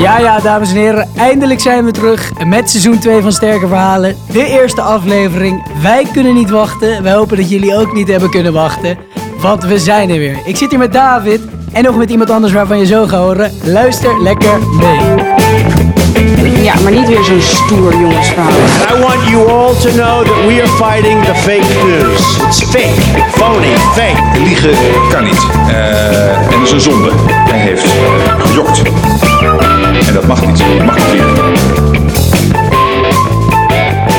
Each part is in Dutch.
Ja, ja, dames en heren, eindelijk zijn we terug met seizoen 2 van Sterke Verhalen. De eerste aflevering. Wij kunnen niet wachten. Wij hopen dat jullie ook niet hebben kunnen wachten. Want we zijn er weer. Ik zit hier met David en nog met iemand anders waarvan je zo gaat horen. Luister lekker mee. Ja, maar niet weer zo'n stoer jongensverhaal. I want you all to know that we are fighting the fake news. It's fake, phony, fake. Liegen kan niet. Eh, en dat is een zonde. Hij heeft eh, gejokt. En dat mag niet. Je mag niet liegen.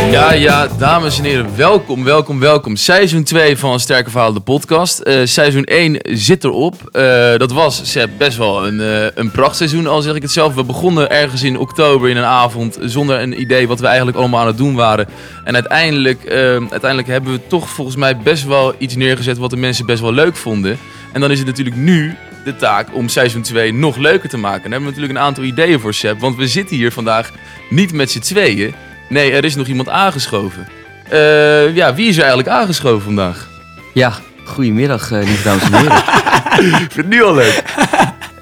Ja, ja, dames en heren, welkom, welkom, welkom. Seizoen 2 van Sterke Verhalen, de podcast. Eh, seizoen 1 zit erop. Eh, dat was Seb, best wel een, eh een prachtseizoen, al zeg ik het zelf. We begonnen ergens in oktober in een avond zonder een idee wat we eigenlijk allemaal aan het doen waren. En uiteindelijk, uiteindelijk hebben we toch volgens mij best wel iets neergezet wat de mensen best wel leuk vonden. En dan is het natuurlijk nu de taak om seizoen 2 nog leuker te maken. En daar hebben we natuurlijk een aantal ideeën voor Seb, want we zitten hier vandaag niet met z'n tweeën. Nee, er is nog iemand aangeschoven. Eh, ja, wie is er eigenlijk aangeschoven vandaag? Ja, goedemiddag, eh lieve dames en heren. Ik vind het nu al leuk.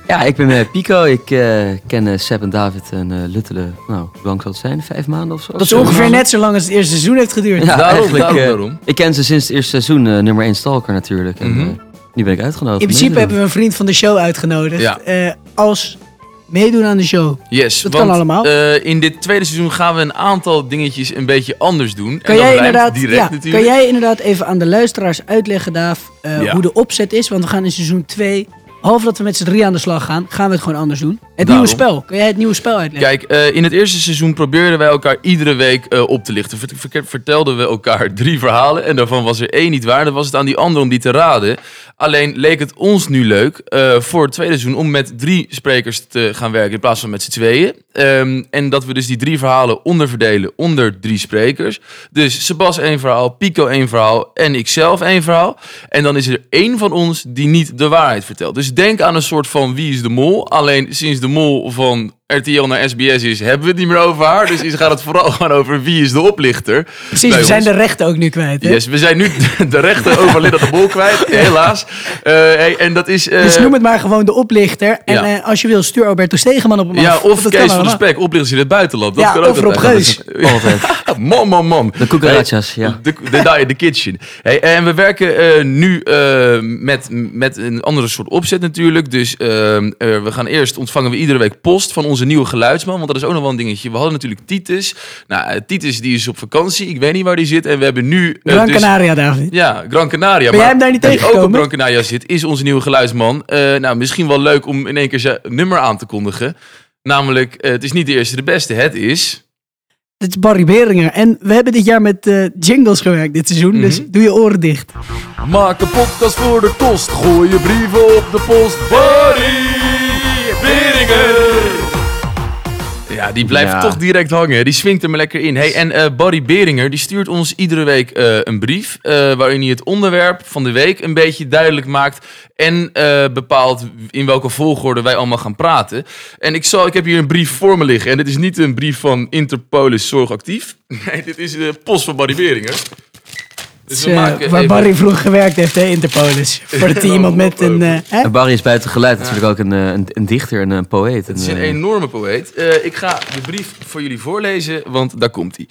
ja, ik ben eh, Pico. Ik eh, ken eh, Seb en David en eh Luttele. Nou, hoe lang zal het zijn? Vijf maanden of zo? Dat is ongeveer net zo lang als het eerste seizoen heeft geduurd. Ja, Daarom, eigenlijk. daarom, eh, daarom. Ik ken ze sinds het eerste seizoen, eh, nummer 1 Stalker natuurlijk. En Mhm. eh, nu ben ik uitgenodigd. In principe hebben we een vriend van de show uitgenodigd. Ja. eh, als meedoen aan de show. Yes, Dat want, kan allemaal. eh, in dit tweede seizoen gaan we een aantal dingetjes een beetje anders doen. Kan en jij, inderdaad, direct ja, natuurlijk. kan jij inderdaad even aan de luisteraars uitleggen, Daaf, Ja. hoe de opzet is? Want we gaan in seizoen 2, behalve dat we met z'n drie aan de slag gaan, gaan we het gewoon anders doen. Het Daarom. nieuwe spel. Kan jij het nieuwe spel uitleggen? Kijk, eh, in het eerste seizoen probeerden wij elkaar iedere week eh, op te lichten. Ver- ver- vertelden we elkaar drie verhalen en daarvan was er één niet waar. Dan was het aan die ander om die te raden. Alleen leek het ons nu leuk eh, voor het tweede seizoen om met drie sprekers te gaan werken in plaats van met z'n tweeën. Ehm, en dat we dus die drie verhalen onderverdelen onder drie sprekers. Dus Sebas één verhaal, Pico één verhaal en ikzelf één verhaal. En dan is er één van ons die niet de waarheid vertelt. Dus denk aan een soort van wie is de mol. Alleen sinds de mol van RTL naar SBS is, hebben we het niet meer over haar. Dus is- gaat het vooral gewoon over wie is de oplichter. Precies, we zijn de rechten ook nu kwijt. Hè? Yes, we zijn nu de rechten over Linda de Bol kwijt, helaas. Eh, hey, en dat is... eh, Dus noem het maar gewoon de oplichter. En ja. eh, als je wil, stuur Alberto Stegeman op hem ja, af. of Dat Kees kan van de. Spek, oplichters in het buitenland. Dat Ja, kan ook of Rob altijd. Geus. Man, man, man. De cucarachas, ja. De, de, de, de kitchen. Hey, en we werken eh, nu eh, met, met een andere soort opzet natuurlijk. Dus eh, eh, we gaan eerst ontvangen we iedere week post van onze nieuwe geluidsman. Want dat is ook nog wel een dingetje. We hadden natuurlijk Titus. Nou, eh, Titus die is op vakantie. Ik weet niet waar die zit. En we hebben nu... eh, Gran dus- Canaria, David. Ja, Gran Canaria. Ben jij hem daar niet die ook op tegengekomen? Gran Canaria zit, is onze nieuwe geluidsman. Eh, nou, misschien wel leuk om in één keer zijn nummer aan te kondigen. Namelijk, het is niet de eerste de beste. Het is... Dit is Barry Beringer. En we hebben dit jaar met eh, jingles gewerkt dit seizoen. Mhm. Dus doe je oren dicht. Maak een podcast voor de kost. Gooi je brieven op de post. Barry Beringer. Ja, die blijft Ja. toch direct hangen. Die swingt er maar lekker in. Hey, en eh Barry Beringer die stuurt ons iedere week eh, een brief. eh, waarin hij het onderwerp van de week een beetje duidelijk maakt. En bepaalt in welke volgorde wij allemaal gaan praten. En ik, zal, ik heb hier een brief voor me liggen. En dit is niet een brief van Interpolis Zorgactief. Nee, dit is de post van Barry Beringer. Dus we maken waar even- Barry vroeger gewerkt heeft, hè, Interpolis. Voordat hij iemand met een... eh? En Barry is buiten geluid natuurlijk ook een, eh, een, een dichter en een poëet. Het is een eh, enorme poëet. Eh, ik ga de brief voor jullie voorlezen, want daar komt hij.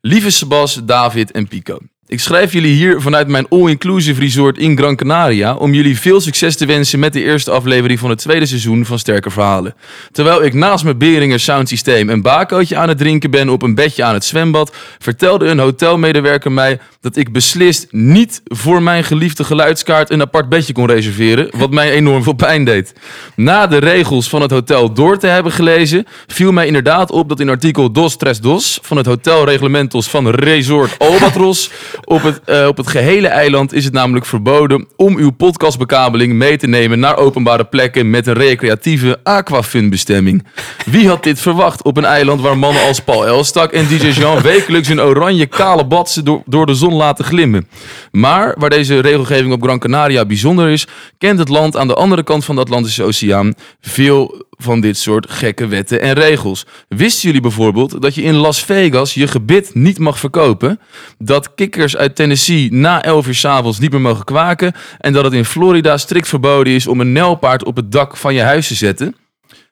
Lieve Sebas, David en Pico. Ik schrijf jullie hier vanuit mijn all-inclusive resort in Gran Canaria om jullie veel succes te wensen met de eerste aflevering van het tweede seizoen van Sterke Verhalen. Terwijl ik naast mijn Beringer soundsysteem een bakootje aan het drinken ben op een bedje aan het zwembad, vertelde een hotelmedewerker mij dat ik beslist niet voor mijn geliefde geluidskaart een apart bedje kon reserveren, wat mij enorm veel pijn deed. Na de regels van het hotel door te hebben gelezen, viel mij inderdaad op dat in artikel Dos Tres Dos van het hotelreglementos van Resort Albatros op het, eh, op het gehele eiland is het namelijk verboden om uw podcastbekabeling mee te nemen naar openbare plekken met een recreatieve aquafun-bestemming. Wie had dit verwacht op een eiland waar mannen als Paul Elstak en DJ Jean wekelijks een oranje kale batsen door, door de zon laten glimmen? Maar waar deze regelgeving op Gran Canaria bijzonder is, kent het land aan de andere kant van de Atlantische Oceaan veel van dit soort gekke wetten en regels. Wisten jullie bijvoorbeeld dat je in Las Vegas je gebit niet mag verkopen? Dat kikkers uit Tennessee na 11 uur 's avonds niet meer mogen kwaken? En dat het in Florida strikt verboden is om een nijlpaard op het dak van je huis te zetten?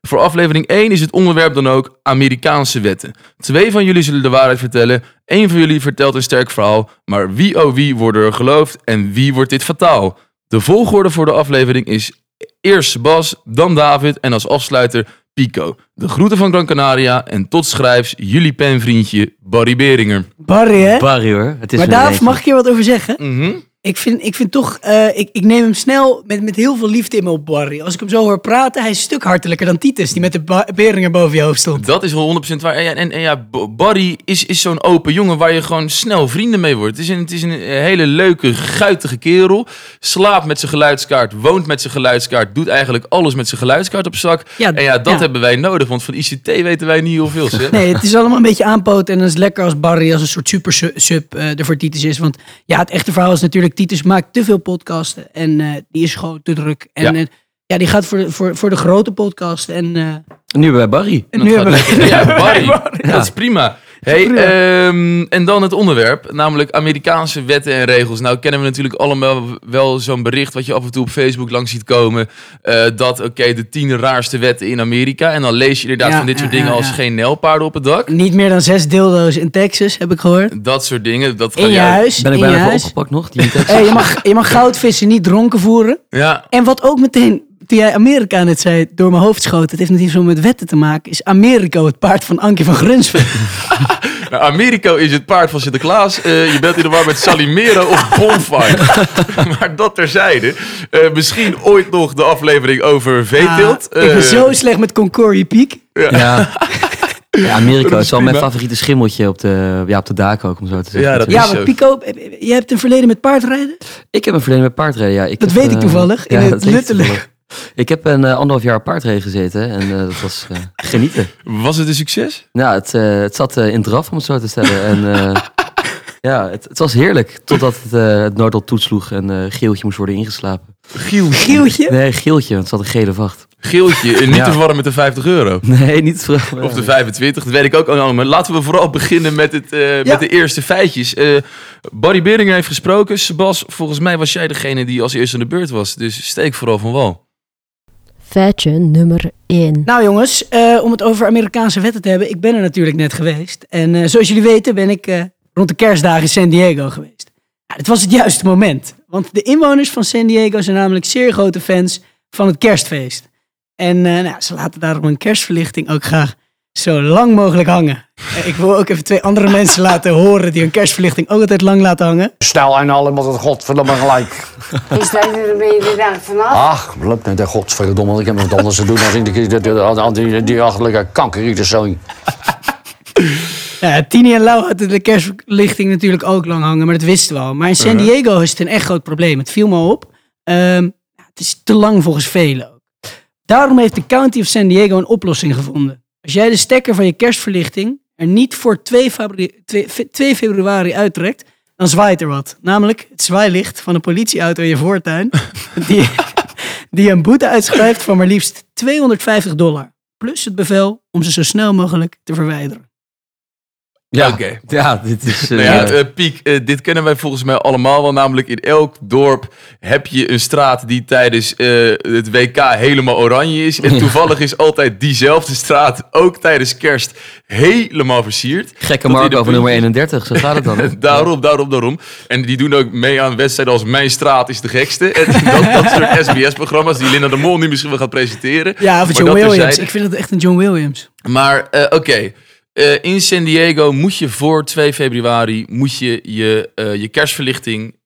Voor aflevering 1 is het onderwerp dan ook Amerikaanse wetten. Twee van jullie zullen de waarheid vertellen. Eén van jullie vertelt een sterk verhaal. Maar wie oh wie worden er geloofd en wie wordt dit fataal? De volgorde voor de aflevering is eerst Bas, dan David en als afsluiter Pico. De groeten van Gran Canaria en tot schrijfs jullie penvriendje Barry Beringer. Barry, hè? Barry hoor. Het is maar Daaf, mag ik hier wat over zeggen? Mhm. Ik vind, ik vind toch, eh, ik, ik neem hem snel met, met heel veel liefde in me op Barry. Als ik hem zo hoor praten, hij is een stuk hartelijker dan Titus, die met de Beringer boven je hoofd stond. Dat is wel 100% waar. En, ja, en, en ja, Barry is, is zo'n open jongen waar je gewoon snel vrienden mee wordt. Het is een, het is een hele leuke, guitige kerel. Slaapt met zijn geluidskaart, woont met zijn geluidskaart, doet eigenlijk alles met zijn geluidskaart op zak. Ja, en ja, dat ja. hebben wij nodig, want van ICT weten wij niet heel veel. Zeg. Nee, het is allemaal een beetje aanpoten. En dan is het lekker als Barry als een soort super su- sub eh er voor Titus is. Want ja, het echte verhaal is natuurlijk, Titus maakt te veel podcasten. En eh, die is gewoon te druk. En Ja. ja, ja die gaat voor de, voor, voor de grote podcasten. En, eh, Nu bij Barry. en nu we... lekker. Ja, Barry. Ja. Dat is prima. Hey, ehm, en dan het onderwerp, namelijk Amerikaanse wetten en regels. Nou kennen we natuurlijk allemaal wel zo'n bericht wat je af en toe op Facebook langs ziet komen. eh, dat, oké, de tien raarste wetten in Amerika. En dan lees je inderdaad Ja, van dit soort ja, dingen ja, als geen nijlpaarden op het dak. Niet meer dan zes dildo's in Texas, heb ik gehoord. Dat soort dingen. Dat In je jou- huis. Ben ik in je bijna opgepakt nog? Die tekst. Hey, je, mag, je mag goudvissen niet dronken voeren. Ja, En wat ook meteen, toen jij Amerika net zei, door mijn hoofd schoot, het heeft niet zo met wetten te maken, is Americo het paard van Ankie van Grunsven. nou, Americo is het paard van Sinterklaas. Eh, je bent in de war met Salimero of Bonfire. maar dat terzijde. Eh, misschien ooit nog de aflevering over veeteelt. Ah, ik ben Eh, zo slecht met Concordia Peak. Ja. Ja, Amerika is is wel mijn favoriete schimmeltje op de, ja, op de daken ook, om zo te zeggen. Ja, dat Ja, is maar zo. Pico, je hebt een verleden met paardrijden? Ik heb een verleden met paardrijden, ja. Ik Dat heb, weet ik toevallig, in het dat weet ik heb een eh, anderhalf jaar paardrijden gezeten en eh, dat was eh, genieten. Was het een succes? Nou, het, eh, het zat eh, in draf, om het zo te stellen. En eh, ja, het, het was heerlijk. Totdat het, eh het noord al toetsloeg en eh Geeltje moest worden ingeslapen. Giel. Gieltje? Nee, Geeltje, want het zat een gele vacht. Geeltje. En niet Ja. te verwarren met de 50 euro. Nee, niet vooral. Of de 25, dat weet ik ook allemaal. Maar laten we vooral beginnen met, het, eh, met de eerste feitjes. Eh Barry Beringer heeft gesproken. Sebas, volgens mij was jij degene die als eerste aan de beurt was. Dus steek vooral van wal. Feitje nummer 1. Nou jongens, eh, om het over Amerikaanse wetten te hebben, ik ben er natuurlijk net geweest. En eh, zoals jullie weten ben ik eh, rond de kerstdagen in San Diego geweest. Ja, het was het juiste moment, want de inwoners van San Diego zijn namelijk zeer grote fans van het kerstfeest. En nou, ze laten daarom een kerstverlichting ook graag zo lang mogelijk hangen. Ik wil ook even twee andere mensen laten horen die hun kerstverlichting ook altijd lang laten hangen. Snel en allemaal het godverdomme gelijk. Is dat er ben je de dag vanaf? Ach, lukt niet, godverdomme. Ik heb wat anders te doen dan die, die, die, die, die achterlijke kankerrieterzoon. Ja, Tini en Lau hadden de kerstverlichting natuurlijk ook lang hangen, maar dat wisten we al. Maar in San Diego is het een echt groot probleem. Het viel me op. Ehm, het is te lang volgens velen ook. Daarom heeft de County of San Diego een oplossing gevonden. Als jij de stekker van je kerstverlichting er niet voor 2, februari, 2, 2 februari uittrekt, dan zwaait er wat. Namelijk het zwaailicht van een politieauto in je voortuin, die, die een boete uitschrijft van maar liefst 250 dollar. Plus het bevel om ze zo snel mogelijk te verwijderen. Ja, Oké. ja dit is... eh, Nou ja, eh, Piek, eh, dit kennen wij volgens mij allemaal wel. Namelijk in elk dorp heb je een straat die tijdens eh, het WK helemaal oranje is. En toevallig is altijd diezelfde straat ook tijdens kerst helemaal versierd. gekke de over nummer puntjes. 31, zo gaat het dan. Daarom, daarom, daarom. En die doen ook mee aan wedstrijden als Mijn Straat is de gekste. En dat, dat soort SBS-programma's die Linda de Mol nu misschien wel gaat presenteren. Ja, of John dat Williams. terzijde. Ik vind het echt een John Williams. Maar eh, oké, Eh, in San Diego moet je voor 2 februari moet je je, eh, je kerstverlichting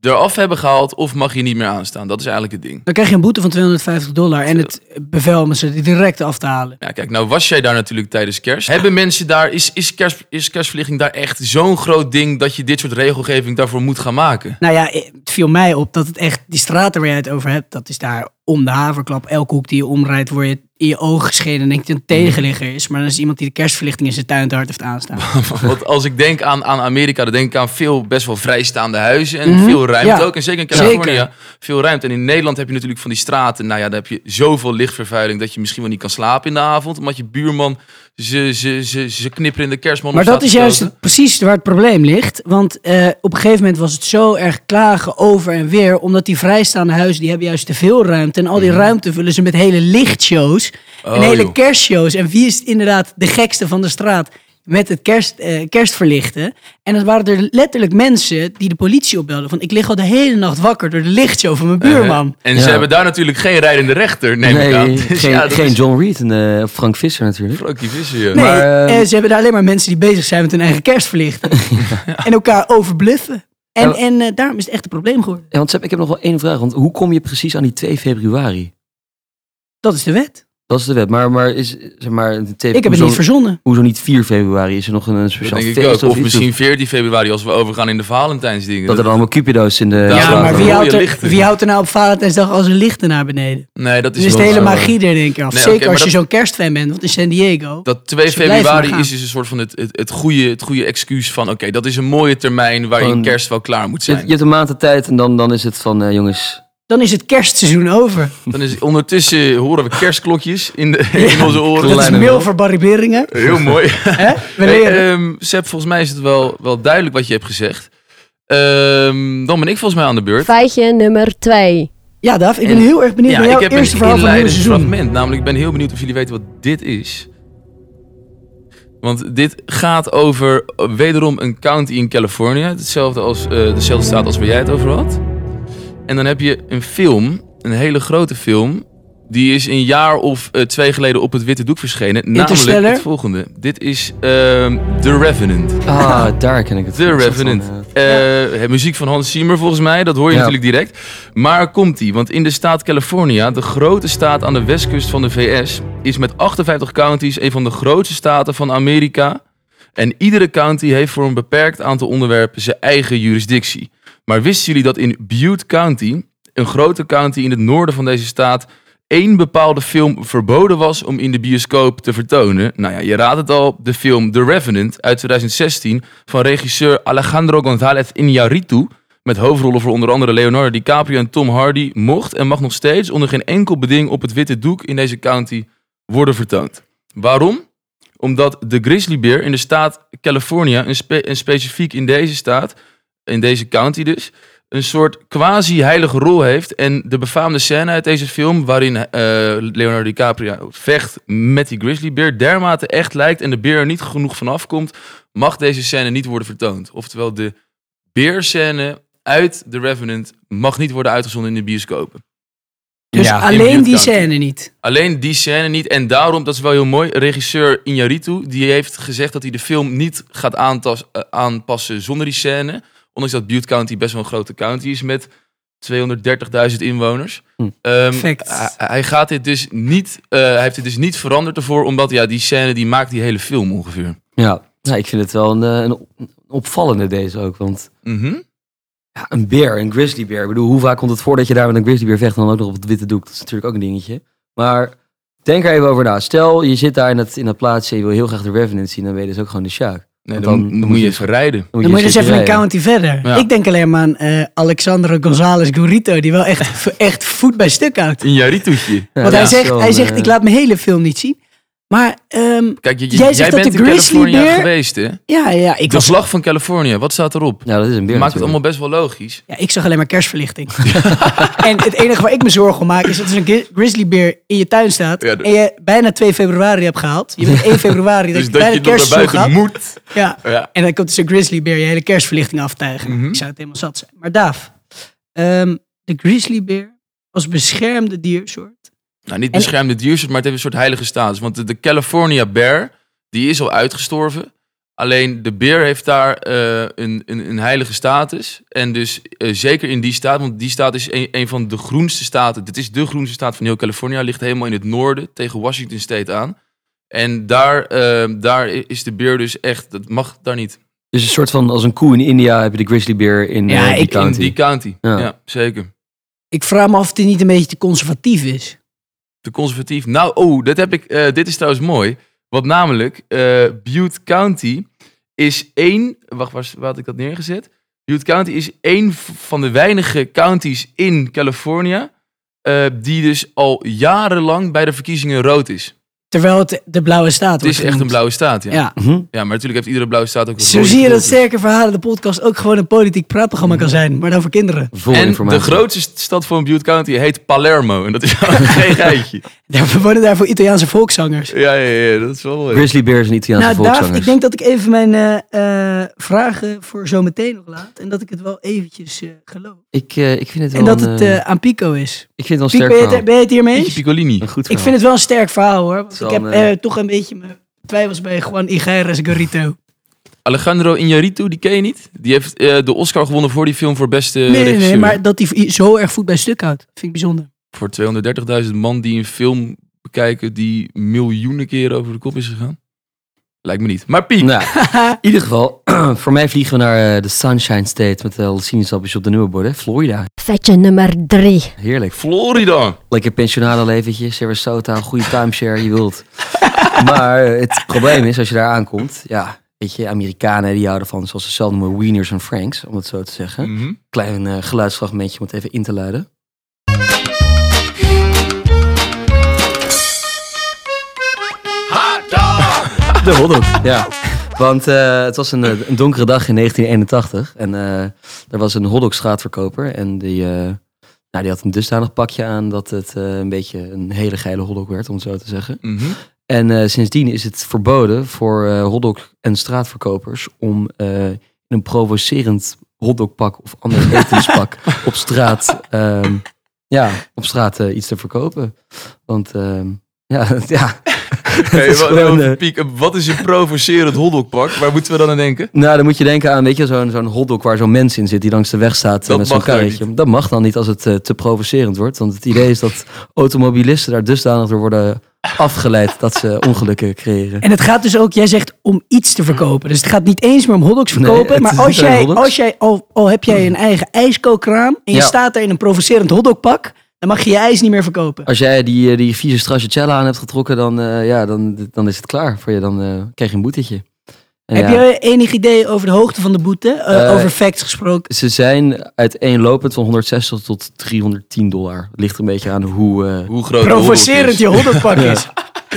eraf hebben gehaald of mag je niet meer aanstaan. Dat is eigenlijk het ding. Dan krijg je een boete van 250 dollar en het bevel om ze direct af te halen. Ja, kijk, nou was jij daar natuurlijk tijdens kerst. Hebben mensen daar, is, is, kerst, is kerstverlichting daar echt zo'n groot ding dat je dit soort regelgeving daarvoor moet gaan maken? Nou ja, het viel mij op dat het echt, die straten waar jij het over hebt, dat is daar om de haverklap. Elke hoek die je omrijdt, word je in je ogen geschenen en denk je dat een tegenligger is. Maar dan is iemand die de kerstverlichting in zijn tuin te hard heeft aanstaan. Want als ik denk aan, aan Amerika, dan denk ik aan veel best wel vrijstaande huizen en Mhm, veel ruimte ja. ook. En zeker in. Californië, veel ruimte. En in Nederland heb je natuurlijk van die straten, nou ja, daar heb je zoveel lichtvervuiling dat je misschien wel niet kan slapen in de avond. Omdat je buurman ze, ze, ze, ze knipperende kerstman Maar dat is juist precies waar het probleem ligt. Want eh, op een gegeven moment was het zo erg klagen over en weer. Omdat die vrijstaande huizen, die hebben juist te veel ruimte. En al die ruimte vullen ze met hele lichtshows. en Mhm. Oh, hele joh. kerstshows. En wie is inderdaad de gekste van de straat met het kerst, eh, kerstverlichten? En het waren er letterlijk mensen die de politie opbelden. Van ik lig al de hele nacht wakker door de lichtshow van mijn buurman. En ze hebben daar natuurlijk geen rijdende rechter, neem ik aan. nee, Dus geen, ja, dat geen is John Reed en eh, Frank Visser natuurlijk. Frankie Visser, ja. Nee, Maar, eh, ehm, ze hebben daar alleen maar mensen die bezig zijn met hun eigen kerstverlichten. En elkaar overbluffen. En, Ja. en eh, daarom is het echt een probleem geworden. Ja, want Sepp, ik heb nog wel één vraag. Want hoe kom je precies aan die 2 februari? Dat is de wet. Dat is de wet. Maar, maar is, zeg maar, de 2 Ik heb het hoezo- niet verzonnen. Hoezo niet 4 februari? Is er nog een, een speciaal denk ik feest ook. Of iets? misschien 14 februari als we overgaan in de Valentijnsdingen. Dat er allemaal cupido's in de... Ja, Ja, maar wie houdt, er, wie houdt er nou op Valentijnsdag als een lichten naar beneden? Nee, dat is Dus is de hele zo. magie er denk ik af. Nee, Zeker als je zo'n kerstfan bent, want in San Diego... Dat 2 Ze blijven februari is dus een soort van het, het, het, goede, het goede excuus van... oké, dat is een mooie termijn waarin kerst wel klaar moet zijn. je hebt een maand de tijd en dan, dan is het van, eh, jongens... Dan is het kerstseizoen over. Dan is ondertussen horen we kerstklokjes in, de, in onze oren. Dat is mail voor Barry Beringen. Heel mooi. Hè? We Hey, leren. ehm, Seb, volgens mij is het wel, wel duidelijk wat je hebt gezegd. Ehm, dan ben ik volgens mij aan de beurt. Feitje nummer 2. ja, Daf, ik ben en- heel erg benieuwd Ja, naar ik jouw heb eerste een verhaal van het seizoen. fragment. Namelijk, ik ben heel benieuwd of jullie weten wat dit is. Want dit gaat over eh, wederom een county in Californië. Hetzelfde als, eh, dezelfde staat als waar jij het over had. En dan heb je een film, een hele grote film. Die is een jaar of eh, twee geleden op het witte doek verschenen. Namelijk het volgende. Dit is ehm, The Revenant. Ah, daar ken ik het. The van. Revenant. Eh, Eh, muziek van Hans Zimmer volgens mij, dat hoor je Ja. natuurlijk direct. Maar komt ie, want in de staat California, de grote staat aan de westkust van de VS, is met 58 counties een van de grootste staten van Amerika. En iedere county heeft voor een beperkt aantal onderwerpen zijn eigen jurisdictie. Maar wisten jullie dat in Butte County, een grote county in het noorden van deze staat, één bepaalde film verboden was om in de bioscoop te vertonen? Nou ja, je raadt het al, de film The Revenant uit 2016 van regisseur Alejandro González Iñárritu met hoofdrollen voor onder andere Leonardo DiCaprio en Tom Hardy mocht en mag nog steeds onder geen enkel beding op het witte doek in deze county worden vertoond. Waarom? Omdat de grizzlybeer in de staat California, en, spe- en specifiek in deze staat, in deze county dus, een soort quasi-heilige rol heeft. En de befaamde scène uit deze film, waarin eh, Leonardo DiCaprio vecht met die grizzlybeer, dermate echt lijkt en de beer er niet genoeg van afkomt, mag deze scène niet worden vertoond. Oftewel, de beerscène uit The Revenant mag niet worden uitgezonden in de bioscopen. Dus Ja, alleen die scène niet. Alleen die scène niet. En daarom, dat is wel heel mooi, regisseur Iñárritu, die heeft gezegd dat hij de film niet gaat aantas- eh, aanpassen zonder die scène. Ondanks dat Butte County best wel een grote county is met 230.000 inwoners. Hm. Ehm, hij, hij gaat dit dus niet, eh, hij heeft dit dus niet veranderd ervoor, omdat ja, die scène die maakt die hele film ongeveer. ja. ja, ik vind het wel een, eh, een op- een opvallende deze ook. Want Mhm. ja, een beer, een grizzlybeer. Ik bedoel, hoe vaak komt het voor dat je daar met een grizzlybeer vecht en dan ook nog op het witte doek? Dat is natuurlijk ook een dingetje. Maar denk er even over na. Stel, je zit daar in dat, in dat plaatsje en je wil heel graag de Revenant zien. Dan ben je dus ook gewoon de Sjaak. Nee, dan, dan- dan dan moet je even rijden. Dan moet je dus even een county verder. Ja. Ik denk alleen maar aan eh, Alexandro González Gurrito, die wel echt, echt voet bij stuk houdt. Iñárritu'tje. Ja, Want ja, hij zegt, hij zegt eh, ik laat mijn hele film niet zien. Maar ehm, Kijk, je, je- Jij jij, zegt dat bent in California grizzlybeer- geweest, hè? ja, ja, ik, De was, vlag van California, wat staat erop? Ja, dat is een beer Maakt het allemaal best wel logisch. ja, ik zag alleen maar kerstverlichting. en het enige waar ik me zorgen om maak is dat er een gri- grizzlybeer in je tuin staat. Ja, En je bijna 2 februari hebt gehaald. Je bent 1 februari, dat Dus je dat bijna je nog naar buiten moet. Ja. Ja. En dan komt dus een grizzlybeer je hele kerstverlichting aftijgen. Mhm. Ik zou het helemaal zat zijn. Maar Daaf, ehm, de grizzlybeer als beschermde diersoort. Nou, niet beschermde diersoort, maar het heeft een soort heilige status. Want de, de California bear, die is al uitgestorven. Alleen de beer heeft daar eh, een, een, een heilige status. En dus eh, zeker in die staat, want die staat is een, een van de groenste staten. Dit is de groenste staat van heel California. Ligt helemaal in het noorden tegen Washington State aan. En daar, eh, daar is de beer dus echt, dat mag daar niet. Dus een soort van, als een koe in India heb je de grizzlybeer in Ja, eh, die ik- in In county. die county. Ja. Ja, zeker. Ik vraag me af of die niet een beetje te conservatief is. Te conservatief. Nou, oh, dat heb ik. eh, dit is trouwens mooi. Want namelijk, eh Butte County is één. Wacht, waar, had ik dat neergezet? Butte County is één van de weinige counties in California. eh, die dus al jarenlang bij de verkiezingen rood is. Terwijl het de blauwe staat Het is echt een blauwe staat, ja. ja. Ja. maar natuurlijk heeft iedere blauwe staat ook Zo rode zie je dat. Sterke Verhalen, de podcast, ook gewoon een politiek praatprogramma kan zijn. Maar dan voor kinderen. Vol En informatie. de grootste stad van Butte County heet Palermo. En dat is wel geen geitje. Daar we wonen daar voor Italiaanse volkszangers. Ja, ja, ja, dat is wel mooi. Grizzly Bears en Italiaanse Nou, Daaf, ik denk dat ik even mijn eh, eh, vragen voor zometeen nog laat. En dat ik het wel eventjes eh, geloof. Ik, eh, ik vind het wel En dat een, het eh, eh, aan Pico is. ik vind het wel een Pico, sterk ben je, het, verhaal. ben je het hiermee eens? Piccolini. Een goed Ik verhaal. vind het wel een sterk verhaal hoor. Want Ik heb eh, eh, toch een beetje mijn twijfels bij Juan Igares Garrito. Alejandro Iñárritu, die ken je niet? Die heeft eh, de Oscar gewonnen voor die film voor beste nee, nee, nee, maar dat hij zo erg voet bij stuk houdt. Vind ik bijzonder. Voor 230.000 man die een film bekijken die miljoenen keren over de kop is gegaan. Lijkt me niet. Maar Piek, Nou, in ieder geval, voor mij vliegen we naar eh, de Sunshine State met de sinaasappjes op de nieuwe borden. Florida. Feitje nummer 3. Heerlijk. Florida. Lekker pensionale leventje, Sarasota, goede timeshare, je wilt. maar eh, het probleem is, als je daar aankomt, ja, weet je, Amerikanen die houden van, zoals ze zelf noemen, wieners en franks, om het zo te zeggen. Mhm. Klein eh, geluidsfragmentje om het even in te luiden. De hotdog, ja. Want eh, het was een, eh, een donkere dag in 1981 en eh, er was een hotdogstraatverkoper en die, nou, die had een dusdanig pakje aan dat het een beetje een hele geile hotdog werd, om het zo te zeggen. Mhm. En sindsdien is het verboden voor hotdog- en straatverkopers om in een provocerend hotdogpak of ander etenspak op straat, ehm, ja, op straat iets te verkopen. Want ehm, ja, ja. Hey, is wa- gewoon, nee, eh, Piek, wat is een provocerend hotdogpak? Waar moeten we dan aan denken? Nou, dan moet je denken aan, weet je, zo'n zo'n hotdog waar zo'n mens in zit die langs de weg staat eh, Dat met zo'n karretje. Dat mag dan niet als het eh, te provocerend wordt. Want het idee is dat automobilisten daar dusdanig door worden afgeleid dat ze ongelukken creëren. En het gaat dus ook, jij zegt, om iets te verkopen. Dus het gaat niet eens meer om hotdogs verkopen. maar als jij, als jij al, al heb jij een eigen ijskookkraam en je Ja. staat daar in een provocerend hotdogpak, dan mag je je ijs niet meer verkopen. Als jij die, eh, die vieze stracciatella aan hebt getrokken, dan, eh, ja, dan, dan is het klaar voor je. Dan eh, krijg je een boetetje. En heb ja, je enig idee over de hoogte van de boete? Over facts gesproken. Ze zijn uiteenlopend van 160 tot 310 dollar. Het ligt er een beetje aan hoe, eh, Hoe groot de Provocerend je hotdog is.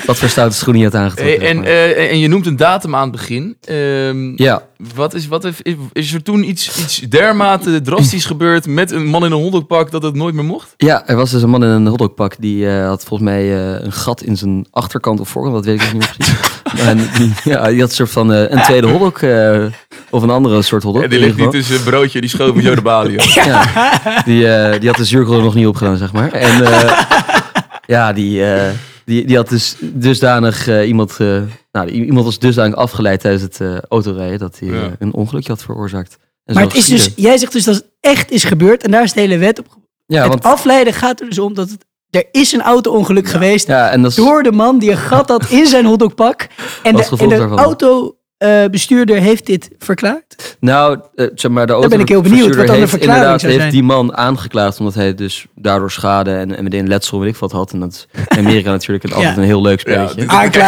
Wat voor stoute schoenen je had aangetrokken. Zeg en, eh, en je noemt een datum aan het begin. Ehm, ja, Wat is, wat heeft, is, is er toen iets, iets dermate drastisch gebeurd met een man in een hotdogpak dat het nooit meer mocht? Ja, er was dus een man in een hotdogpak die eh, had volgens mij eh, een gat in zijn achterkant of voorkant, dat weet ik nog niet meer precies. en die, ja, die had een soort van eh, een tweede hotdog eh, of een andere soort hotdog. Ja, die ligt niet tussen broodje, die schoof met Jode Balie. Ja, die, eh, die had de zuurkool er nog niet opgedaan, zeg maar. En eh, ja, die, eh, die, die had dus dusdanig eh, iemand, eh, nou, iemand was dusdanig afgeleid tijdens het eh, autorijden dat hij Ja. een ongelukje had veroorzaakt. En Maar het is dus, jij zegt dus dat het echt is gebeurd en daar is de hele wet op. Ja, het want, afleiden gaat er dus om dat het, er is een auto-ongeluk geweest ja, en dat is, door de man die een gat had in zijn hotdogpak. En de, gevolg en de daarvan? autobestuurder heeft dit verklaard. Nou, eh, zeg maar, de Daar ben ik heel benieuwd wat dan de heeft verklaring inderdaad zou heeft die man aangeklaagd omdat hij dus daardoor schade en, en meteen letsel weet ik wat had. En dat is in Amerika natuurlijk een- altijd Ja. een heel leuk Ja, spelletje.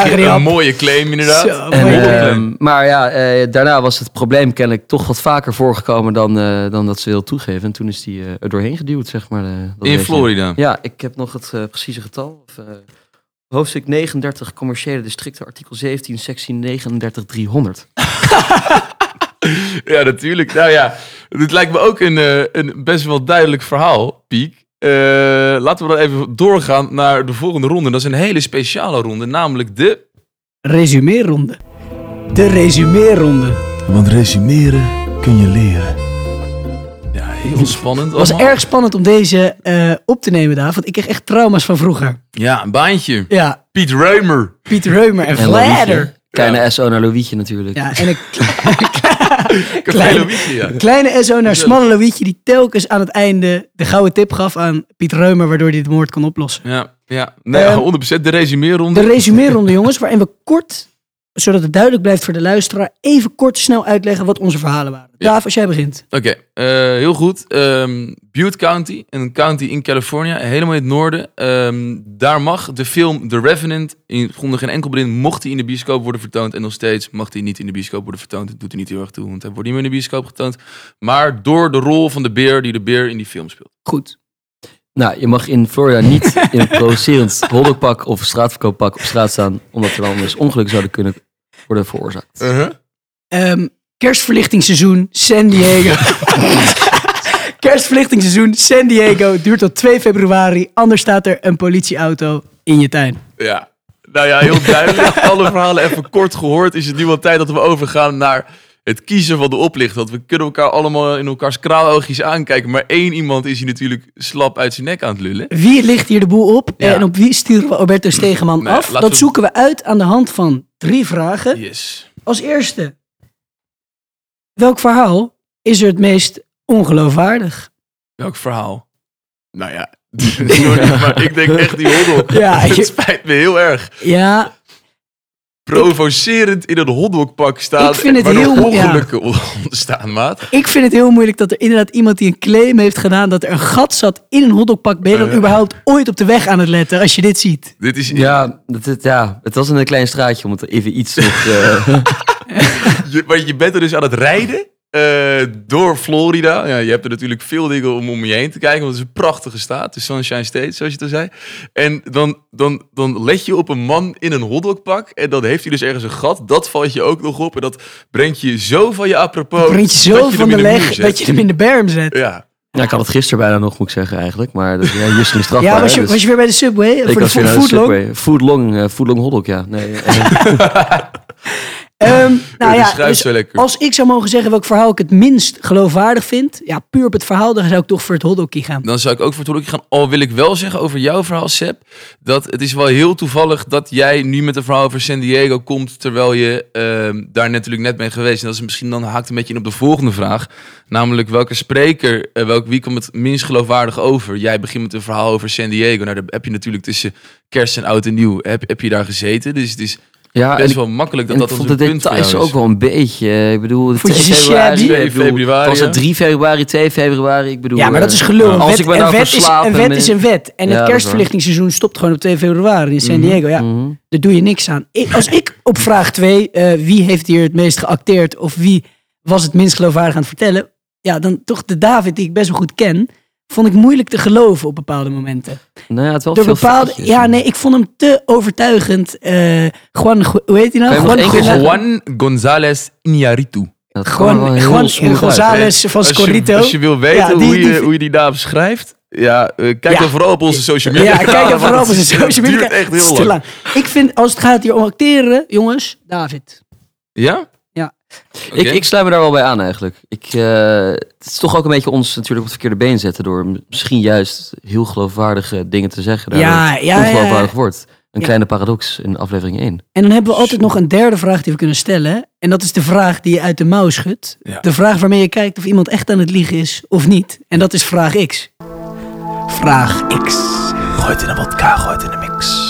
je die een mooie claim inderdaad. Zo, En, mooi. eh, ehm, maar ja, eh, daarna was het probleem kennelijk toch wat vaker voorgekomen dan, eh, dan dat ze wil toegeven. En toen is die eh, er doorheen geduwd, zeg maar. eh, dat In. Florida. Ja, ik heb nog het eh, precieze getal. Of, eh, hoofdstuk 39, commerciële districten, artikel 17, sectie 39300. Ja, natuurlijk. Nou ja, dit lijkt me ook een, eh, een best wel duidelijk verhaal, Piek. Eh, laten we dan even doorgaan naar de volgende ronde. Dat is een hele speciale ronde, namelijk de... Resumeerronde. De resumeerronde. Want resumeren kun je leren. Ja, heel spannend. Het was allemaal. erg spannend om deze eh, op te nemen daar, want ik kreeg echt trauma's van vroeger. Ja, een baantje. Ja, Piet Reumer. Piet Reumer en En. Kleine SO naar Lovietje natuurlijk. Ja, en een Kleine- Louietje, ja. kleine SO naar smalle Lovietje die telkens aan het einde de gouden tip gaf aan Piet Reumer, waardoor hij de moord kon oplossen. Ja, ja. Nee, Ehm, 100% de resumeerronde. De resumeerronde, jongens, waarin we kort, zodat het duidelijk blijft voor de luisteraar, even kort snel uitleggen wat onze verhalen waren. Ja. Daaf, als jij begint. Oké, eh, heel goed. Ehm, Butte County, een county in California, helemaal in het noorden. Ehm, daar mag de film The Revenant, in grondig geen enkel begin, mocht hij in de bioscoop worden vertoond. En nog steeds mag hij niet in de bioscoop worden vertoond. Dat doet hij niet heel erg toe, want hij wordt niet meer in de bioscoop getoond. Maar door de rol van de beer die de beer in die film speelt. Goed. Nou, je mag in Florida niet in een provocerend of straatverkooppak op straat staan, omdat er dan dus ongelukken zouden kunnen worden veroorzaakt. Uh-huh. Ehm, kerstverlichtingsseizoen San Diego. kerstverlichtingsseizoen San Diego duurt tot 2 februari. Anders staat er een politieauto in je tuin. Ja. Nou ja, heel duidelijk. Alle verhalen even kort gehoord. Is het nu wel tijd dat we overgaan naar het kiezen van de oplichter. Want we kunnen elkaar allemaal in elkaars kraaloogjes aankijken. Maar één iemand is hier natuurlijk slap uit zijn nek aan het lullen. Wie ligt hier de boel op Ja. en op wie sturen we Alberto Stegeman Nee, af? Dat we- zoeken we uit aan de hand van drie vragen. Yes. Als eerste, welk verhaal is er het meest ongeloofwaardig? Welk verhaal? Nou ja, sorry, maar ik denk echt die hotdog. Ja, je- het spijt me heel erg. Ja, Provocerend in een hotdogpak staan. Ik vind het heel- ja. ongelukken ontstaan, maat. ik vind het heel moeilijk dat er inderdaad iemand die een claim heeft gedaan dat er een gat zat in een hotdogpak. Ben je dan Eh. überhaupt ooit op de weg aan het letten als je dit ziet? Dit is, Ja, dat, het- ja, het was in een klein straatje om het even iets nog... eh, Je, maar je bent er dus aan het rijden eh, door Florida. Ja, je hebt er natuurlijk veel dingen om om je heen te kijken. Want het is een prachtige staat. De Sunshine State, zoals je het al zei. En dan, dan, dan let je op een man in een hotdogpak. En dan heeft hij dus ergens een gat. Dat valt je ook nog op. En dat brengt je zo van je apropos. Brengt je zo van de leg dat je hem in de berm zet. Ja. ja, ik had het gisteren bijna nog, moet ik zeggen eigenlijk. Maar dat, ja, hier is strafbaar. Ja, was je, dus- was je weer bij de Subway? Ik voor de was weer fo- naar de? Subway. Footlong, eh, footlong hotdog, ja. Nee, eh, Ehm, nou ja, dus als ik zou mogen zeggen welk verhaal ik het minst geloofwaardig vind, ja, puur op het verhaal, dan zou ik toch voor het hotdogkie gaan. Dan zou ik ook voor het hotdogje gaan. Al wil ik wel zeggen over jouw verhaal, Seb. Dat het is wel heel toevallig dat jij nu met een verhaal over San Diego komt. Terwijl je ehm, daar natuurlijk net bent geweest. En dat is misschien dan haakt een beetje in op de volgende vraag. Namelijk welke spreker, eh, welk, wie komt het minst geloofwaardig over? Jij begint met een verhaal over San Diego. Nou, daar heb je natuurlijk tussen kerst en oud en nieuw. Heb, heb je daar gezeten? Dus het is ja, best wel makkelijk dat en dat ik ons vond een de punt voor details jou is. ook wel een beetje. eh, Ik bedoel, Vond je 2 ze februari, februari, was het 3 februari, 2 februari? Ik bedoel, Ja, maar dat eh, is gelul. Een Als wet, ik een nou wet, is, een en wet is een wet. En Ja, het kerstverlichtingsseizoen stopt gewoon op 2 februari in San Diego. Ja, Mhm. daar doe je niks aan. Ik- als ik op vraag 2, wie heeft hier het meest geacteerd of wie was het minst geloofwaardig aan het vertellen, ja, dan toch de David die ik best wel goed ken, vond ik moeilijk te geloven op bepaalde momenten. Nou ja, het wel Door veel bepaalde, ja, nee, ik vond hem te overtuigend. eh Juan, hoe heet hij nou? Juan, Juan, Juan González Iñárritu. Juan, Juan. González van Als je, Scorrito. als je wil weten Ja, die- hoe, je, die- hoe je die naam schrijft, ja, eh, kijk Ja. dan vooral op onze social media. Ja, kijk dan vooral op onze social media. Het duurt echt heel lang. Ik vind, als het gaat hier om acteren, jongens, David. Ja? Ik, ik sluit me daar wel bij aan eigenlijk. Ik, eh, het is toch ook een beetje ons natuurlijk op het verkeerde been zetten door misschien juist heel geloofwaardige dingen te zeggen. daardoor Ja, het ja, ja, ongeloofwaardig ja. wordt. Een Ja. kleine paradox in aflevering 1. En dan hebben we altijd nog een derde vraag die we kunnen stellen. En dat is de vraag die je uit de mouw schudt. Ja. De vraag waarmee je kijkt of iemand echt aan het liegen is of niet. En dat is vraag X. Vraag X. Gooi het in een vodka, gooi het in een mix.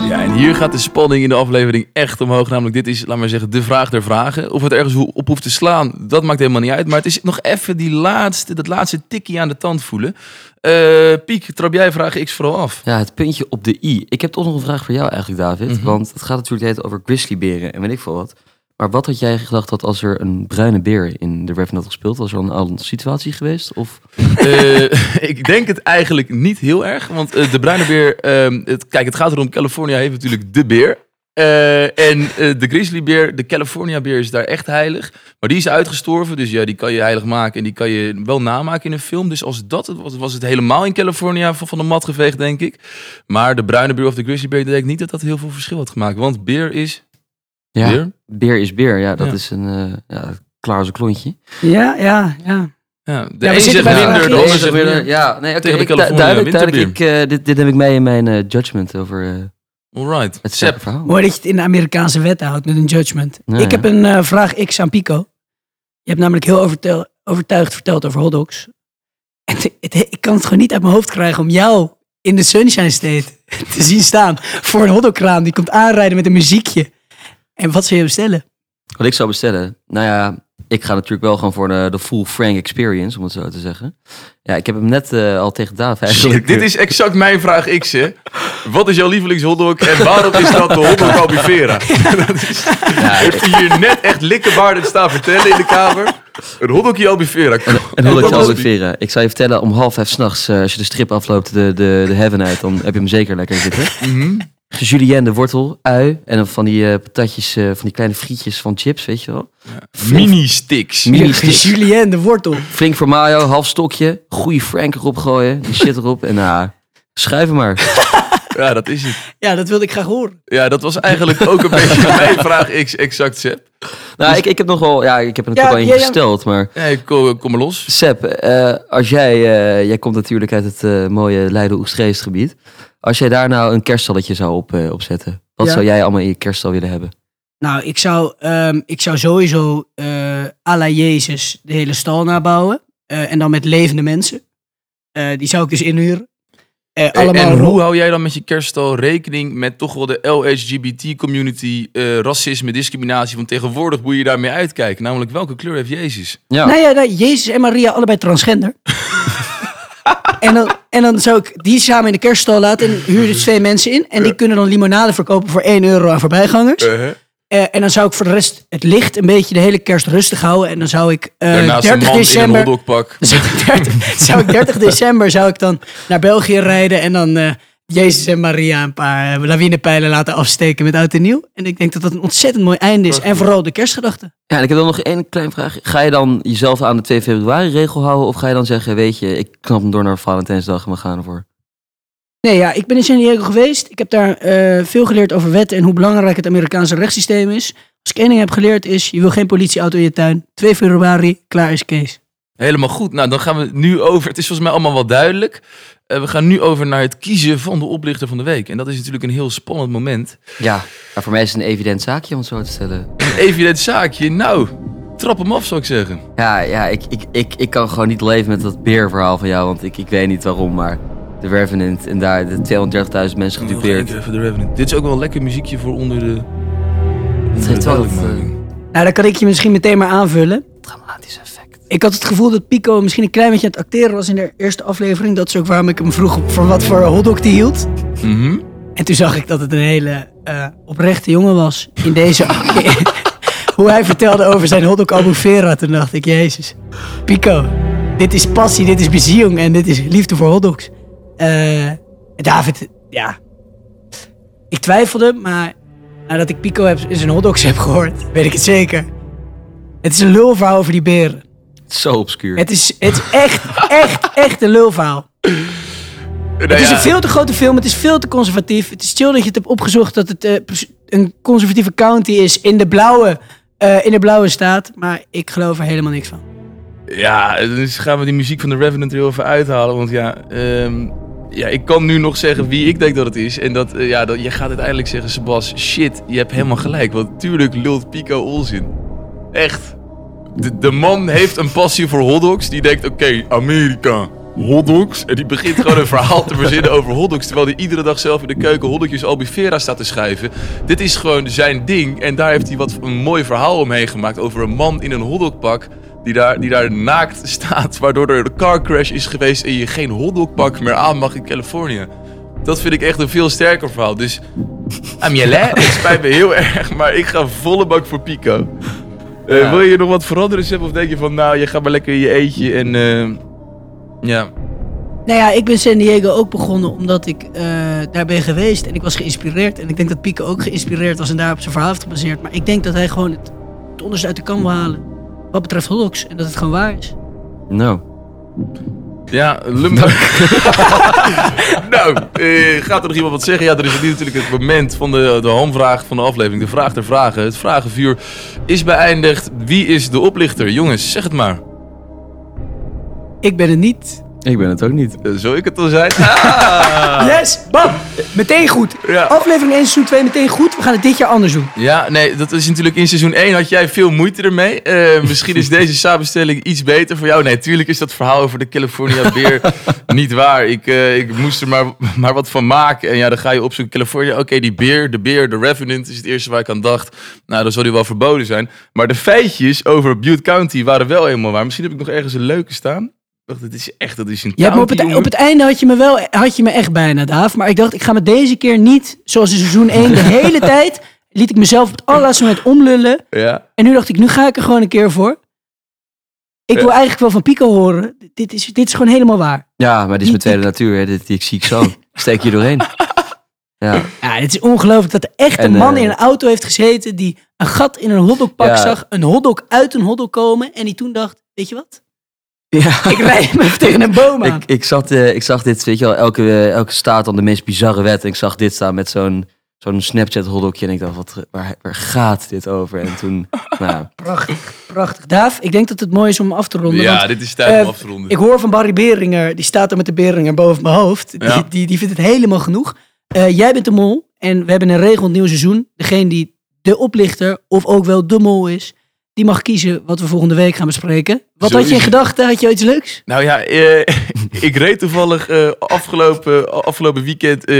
Ja, en hier gaat de spanning in de aflevering echt omhoog. Namelijk, dit is, laat maar zeggen, de vraag der vragen. Of het ergens op hoeft te slaan, dat maakt helemaal niet uit. Maar het is nog even die laatste, dat laatste tikkie aan de tand voelen. Eh, Piek, trap jij vraag X vooral af? Ja, het puntje op de i. Ik heb toch nog een vraag voor jou eigenlijk, David. Mhm. Want het gaat natuurlijk over grizzlyberen en weet ik veel wat. Maar wat had jij gedacht dat als er een bruine beer in de Revenant had gespeeld? Was er al een situatie geweest? Of Eh, ik denk het eigenlijk niet heel erg. Want eh, de bruine beer... ehm, het, kijk, het gaat erom, California heeft natuurlijk de beer. Eh, en de grizzlybeer, de California beer is daar echt heilig. Maar die is uitgestorven, dus ja, die kan je heilig maken. En die kan je wel namaken in een film. Dus als dat het was, was het helemaal in California van, van de mat geveegd, denk ik. Maar de bruine beer of de grizzlybeer, denk ik niet dat dat heel veel verschil had gemaakt. Want beer is ja, beer. beer is beer. Ja, dat Ja. is een eh, ja, klaar als een klontje. Ja, ja, ja. Ja, de we een zegt minder, de ander zegt. Ja, nee, ik- California duidelijk, duidelijk. Ik, eh, dit, dit heb ik mee in mijn eh, judgment over eh, Alright. het verhaal. Mooi dat je het in de Amerikaanse wet houdt met een judgment. Ja, ik ja. heb een eh, vraag X aan Pico. Je hebt namelijk heel overtel- overtuigd verteld over hotdogs. En het- het- ik kan het gewoon niet uit mijn hoofd krijgen om jou in de Sunshine State te zien staan voor een hotdogkraam. Die komt aanrijden met een muziekje. En wat zou je bestellen? Wat ik zou bestellen? Nou ja, ik ga natuurlijk wel gewoon voor de, de full Frank experience, om het zo te zeggen. Ja, ik heb hem net eh, al tegen Daaf eigenlijk. Dit is exact mijn vraag X, hè. Wat is jouw lievelingshotdog en waarom is dat de hotdog Albufera? Dat is- Heeft hij hier net echt likkenbaardig staan vertellen in de kamer? Een hotdogje Albufera. Een hotdogje Albufera. Ik zou je vertellen, om half vijf s'nachts, eh als je de strip afloopt, de, de, de heaven uit, dan heb je hem zeker lekker zitten. Mhm. Julienne, de wortel, ui en dan van die eh, patatjes, eh, van die kleine frietjes van chips, weet je wel. Mini-sticks. Mini sticks. Julien de wortel. Flink voor mayo, half stokje, goede Frank erop gooien, die shit erop en nou, schuiven maar. Ja, dat is het. Ja, dat wilde ik graag horen. Ja, dat was eigenlijk ook een beetje mijn vraag X, exact, Sepp. Nou, ik, ik heb nog wel, ja, ik heb er natuurlijk Ja, al eentje ja, ja. gesteld, maar... Nee, kom, kom maar los. Sepp, eh, als jij, eh, jij komt natuurlijk uit het mooie Leiden-Oegstreest gebied. Als jij daar nou een kerststalletje zou op, eh, opzetten, wat Ja. zou jij allemaal in je kerststal willen hebben? Nou, ik zou, ehm, ik zou sowieso eh à la Jezus de hele stal nabouwen. Eh, en dan met levende mensen. Eh, die zou ik dus inhuren. Eh, allemaal en ro- hoe hou jij dan met je kerststal rekening met toch wel de LGBT-community, eh, racisme, discriminatie van tegenwoordig? Moet je daarmee uitkijken? Namelijk, welke kleur heeft Jezus? Ja, Nou ja, nou, Jezus en Maria allebei transgender. en, dan, en dan zou ik die samen in de kerststal laten en huur dus twee mensen in. En die kunnen dan limonade verkopen voor 1 euro aan voorbijgangers. Uh-huh. Eh, en dan zou ik voor de rest het licht een beetje de hele kerst rustig houden. En dan zou ik Daarnaast een 30 man in een december... zou ik 30, zou ik 30 december zou ik dan naar België rijden en dan eh, Jezus en Maria een paar eh, lawinepijlen laten afsteken met oud en nieuw. En ik denk dat dat een ontzettend mooi einde is. En vooral de kerstgedachte. Ja, en ik heb dan nog één klein vraag. Ga je dan jezelf aan de 2 februari regel houden? Of ga je dan zeggen, weet je, ik knap hem door naar Valentijnsdag en we gaan ervoor? Nee, ja, ik ben in San Diego geweest. Ik heb daar eh, veel geleerd over wetten en hoe belangrijk het Amerikaanse rechtssysteem is. Als ik één ding heb geleerd is, je wil geen politieauto in je tuin. 2 februari, klaar is Kees. Helemaal goed. Nou, dan gaan we nu over. Het is volgens mij allemaal wel duidelijk. Eh, we gaan nu over naar het kiezen van de oplichter van de week. En dat is natuurlijk een heel spannend moment. Ja, maar voor mij is het een evident zaakje om het zo te stellen. Een evident zaakje. Nou, trap hem af zou ik zeggen. Ja, ja ik, ik, ik, ik kan gewoon niet leven met dat beerverhaal van jou, want ik, ik weet niet waarom, maar de Revenant en daar de 230.000 mensen gedupeerd. even de Revenant. Dit is ook wel een lekker muziekje voor onder de... onder Het de wel duidelijkmaking. Nou, dan kan ik je misschien meteen maar aanvullen. dramatisch. Ik had het gevoel dat Pico misschien een klein beetje aan het acteren was in de eerste aflevering. Dat is ook waarom ik hem vroeg voor wat voor hotdog die hield. Mhm. En toen zag ik dat het een hele eh, oprechte jongen was. In deze... Hoe hij vertelde over zijn hotdog albufera. Toen dacht ik, jezus. Pico, dit is passie, dit is beziehung en dit is liefde voor hotdogs. Eh, David, ja. Ik twijfelde, maar nadat ik Pico heb, in zijn hotdogs heb gehoord, weet ik het zeker. Het is een lulverhaal over die beren. Zo obscuur. Het is, het is echt, echt, echt een lulverhaal. Nou Het is ja, een veel te grote film. Het is veel te conservatief. Het is chill dat je het hebt opgezocht dat het eh, een conservatieve county is in de blauwe, eh, in de blauwe staat. Maar ik geloof er helemaal niks van. Ja, dus gaan we die muziek van de Revenant er heel even uithalen. Want ja, ehm, ja, ik kan nu nog zeggen wie ik denk dat het is. En dat, eh, ja, dat, je gaat uiteindelijk zeggen, Sebas, shit, je hebt helemaal gelijk. Want tuurlijk lult Pico onzin. Echt. De, de man heeft een passie voor hotdogs. Die denkt, oké, Amerika, hotdogs. En die begint gewoon een verhaal te verzinnen over hotdogs. Terwijl hij iedere dag zelf in de keuken hotdogjes albufera staat te schrijven. Dit is gewoon zijn ding. En daar heeft hij wat een mooi verhaal omheen gemaakt. Over een man in een hotdogpak. Die daar, die daar naakt staat. Waardoor er een car crash is geweest. En je geen hotdogpak meer aan mag in Californië. Dat vind ik echt een veel sterker verhaal. Dus, Amielé, het spijt me heel erg. Maar ik ga volle bak voor Pico. Eh, Ja. Wil je nog wat veranderen, Seb? Of denk je van, nou, je gaat maar lekker in je eentje en... eh, ja. Nou ja, ik ben San Diego ook begonnen omdat ik eh, daar ben geweest. En ik was geïnspireerd. En ik denk dat Pico ook geïnspireerd was en daar op zijn verhaal heeft gebaseerd. Maar ik denk dat hij gewoon het, het onderste uit de kan wil halen. Wat betreft hotdogs. En dat het gewoon waar is. Nou, Ja, Lumber. nou, eh, gaat er nog iemand wat zeggen? Ja, er is nu natuurlijk het moment van de, de hamvraag van de aflevering. De vraag der vragen. Het vragenvuur is beëindigd. Wie is de oplichter? Jongens, zeg het maar. Ik ben het niet. Ik ben het ook niet. Eh, Zou ik het dan zijn? Ah. Yes, bam! Meteen goed. Ja. Aflevering 1, seizoen 2, meteen goed. We gaan het dit jaar anders doen. Ja, nee, dat is natuurlijk in seizoen 1 had jij veel moeite ermee. Eh, misschien is deze samenstelling iets beter voor jou. Nee, tuurlijk is dat verhaal over de California Beer niet waar. Ik, eh, ik moest er maar, maar wat van maken. En ja, dan ga je opzoeken California. Oké, die beer, de beer, de Revenant is het eerste waar ik aan dacht. Nou, dan zal die wel verboden zijn. Maar de feitjes over Butte County waren wel helemaal waar. Misschien heb ik nog ergens een leuke staan. Wacht, dat is echt, dat is een Ja, maar op het, op het einde had je me wel had je me echt bijna, Daaf. Maar ik dacht, ik ga me deze keer niet, zoals in seizoen 1, de hele tijd liet ik mezelf op het allerlaatste moment omlullen. Ja. En nu dacht ik, nu ga ik er gewoon een keer voor. Ik wil Ja. eigenlijk wel van Pico horen. Dit is, dit is gewoon helemaal waar. Ja, maar dit is mijn tweede natuur. Hè. Dit, dit zie ik zo. Steek je doorheen. Ja. Ja, het is ongelooflijk dat er echt een En, man eh, in een auto heeft gezeten die een gat in een hotdogpak Ja. zag, een hotdog uit een hotdog komen en die toen dacht, weet je wat? Ja. Ik rijd me tegen een boom aan. Ik, ik, zat, eh, ik zag dit, weet je wel, elke, eh, elke staat dan de meest bizarre wet. En ik zag dit staan met zo'n zo'n Snapchat hotdogje. En ik dacht, wat, waar, waar gaat dit over? En toen, nou, Prachtig, prachtig. Daaf, ik denk dat het mooi is om af te ronden. Ja, want, dit is tijd eh, om af te ronden. Ik hoor van Barry Beringer, die staat er met de Beringer boven mijn hoofd. Die, Ja. die, die vindt het helemaal genoeg. Eh, jij bent de mol en we hebben een regel nieuwe seizoen. Degene die de oplichter of ook wel de mol is, die mag kiezen wat we volgende week gaan bespreken. Wat Zo had je in gedachten? Had je iets leuks? Nou ja, eh, ik reed toevallig eh, afgelopen, afgelopen weekend eh,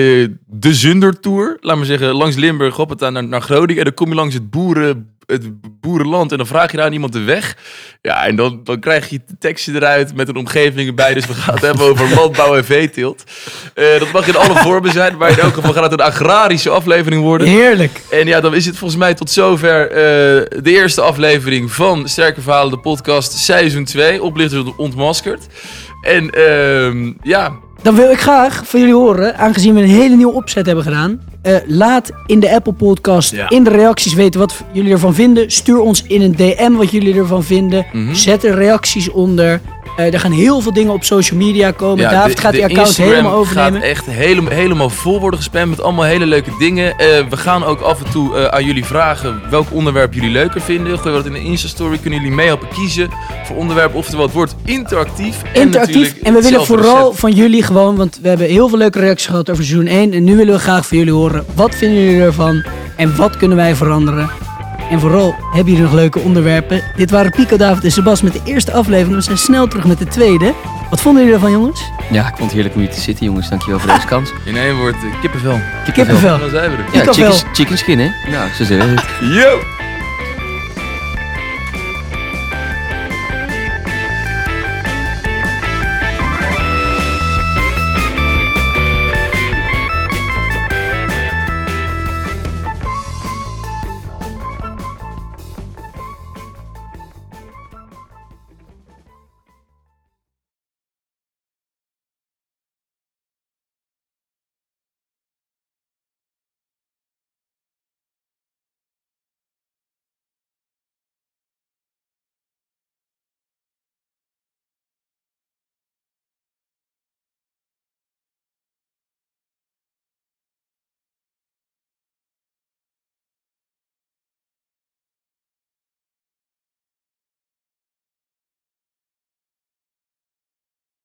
de Zundertour. Laat maar zeggen, langs Limburg op het aan naar, naar Groningen. En dan kom je langs het, boeren, het boerenland en dan vraag je daar aan iemand de weg. Ja, en dan, dan krijg je de tekstje eruit met een omgeving erbij. Dus we gaan het hebben over landbouw en veeteelt. Eh, dat mag in alle vormen zijn, maar in elk geval gaat het een agrarische aflevering worden. Heerlijk. En ja, dan is het volgens mij tot zover eh, de eerste aflevering van Sterke Verhalen, de podcast seizoen 2. Oplichters ontmaskerd. En ehm, ja, Dan wil ik graag van jullie horen, aangezien we een hele nieuwe opzet hebben gedaan. Eh, laat in de Apple Podcast Ja. in de reacties weten wat jullie ervan vinden. Stuur ons in een DM wat jullie ervan vinden. Mhm. Zet er reacties onder. Eh, er gaan heel veel dingen op social media komen. ja, David de- gaat die de account Instagram helemaal overnemen. gaat echt helemaal, helemaal vol worden gespamd met allemaal hele leuke dingen. Eh, we gaan ook af en toe eh, aan jullie vragen welk onderwerp jullie leuker vinden. Gooi wat in de Insta-story. Kunnen jullie meehelpen kiezen voor onderwerp. Oftewel, het wordt interactief. En Interactief. natuurlijk En we willen vooral recept. van jullie gewoon, want we hebben heel veel leuke reacties gehad over seizoen 1. En nu willen we graag van jullie horen. Wat vinden jullie ervan? En wat kunnen wij veranderen? En vooral, hebben jullie nog leuke onderwerpen? Dit waren Pico, David en Sebas met de eerste aflevering. We zijn snel terug met de tweede. Wat vonden jullie ervan, jongens? ja, ik vond het heerlijk om hier te zitten, jongens. Dankjewel voor deze kans. In één woord, eh, kippenvel. Kippenvel. Dan zijn we er. Ja, chicken, chicken skin, hè? Nou, zo zeggen we het. Yo!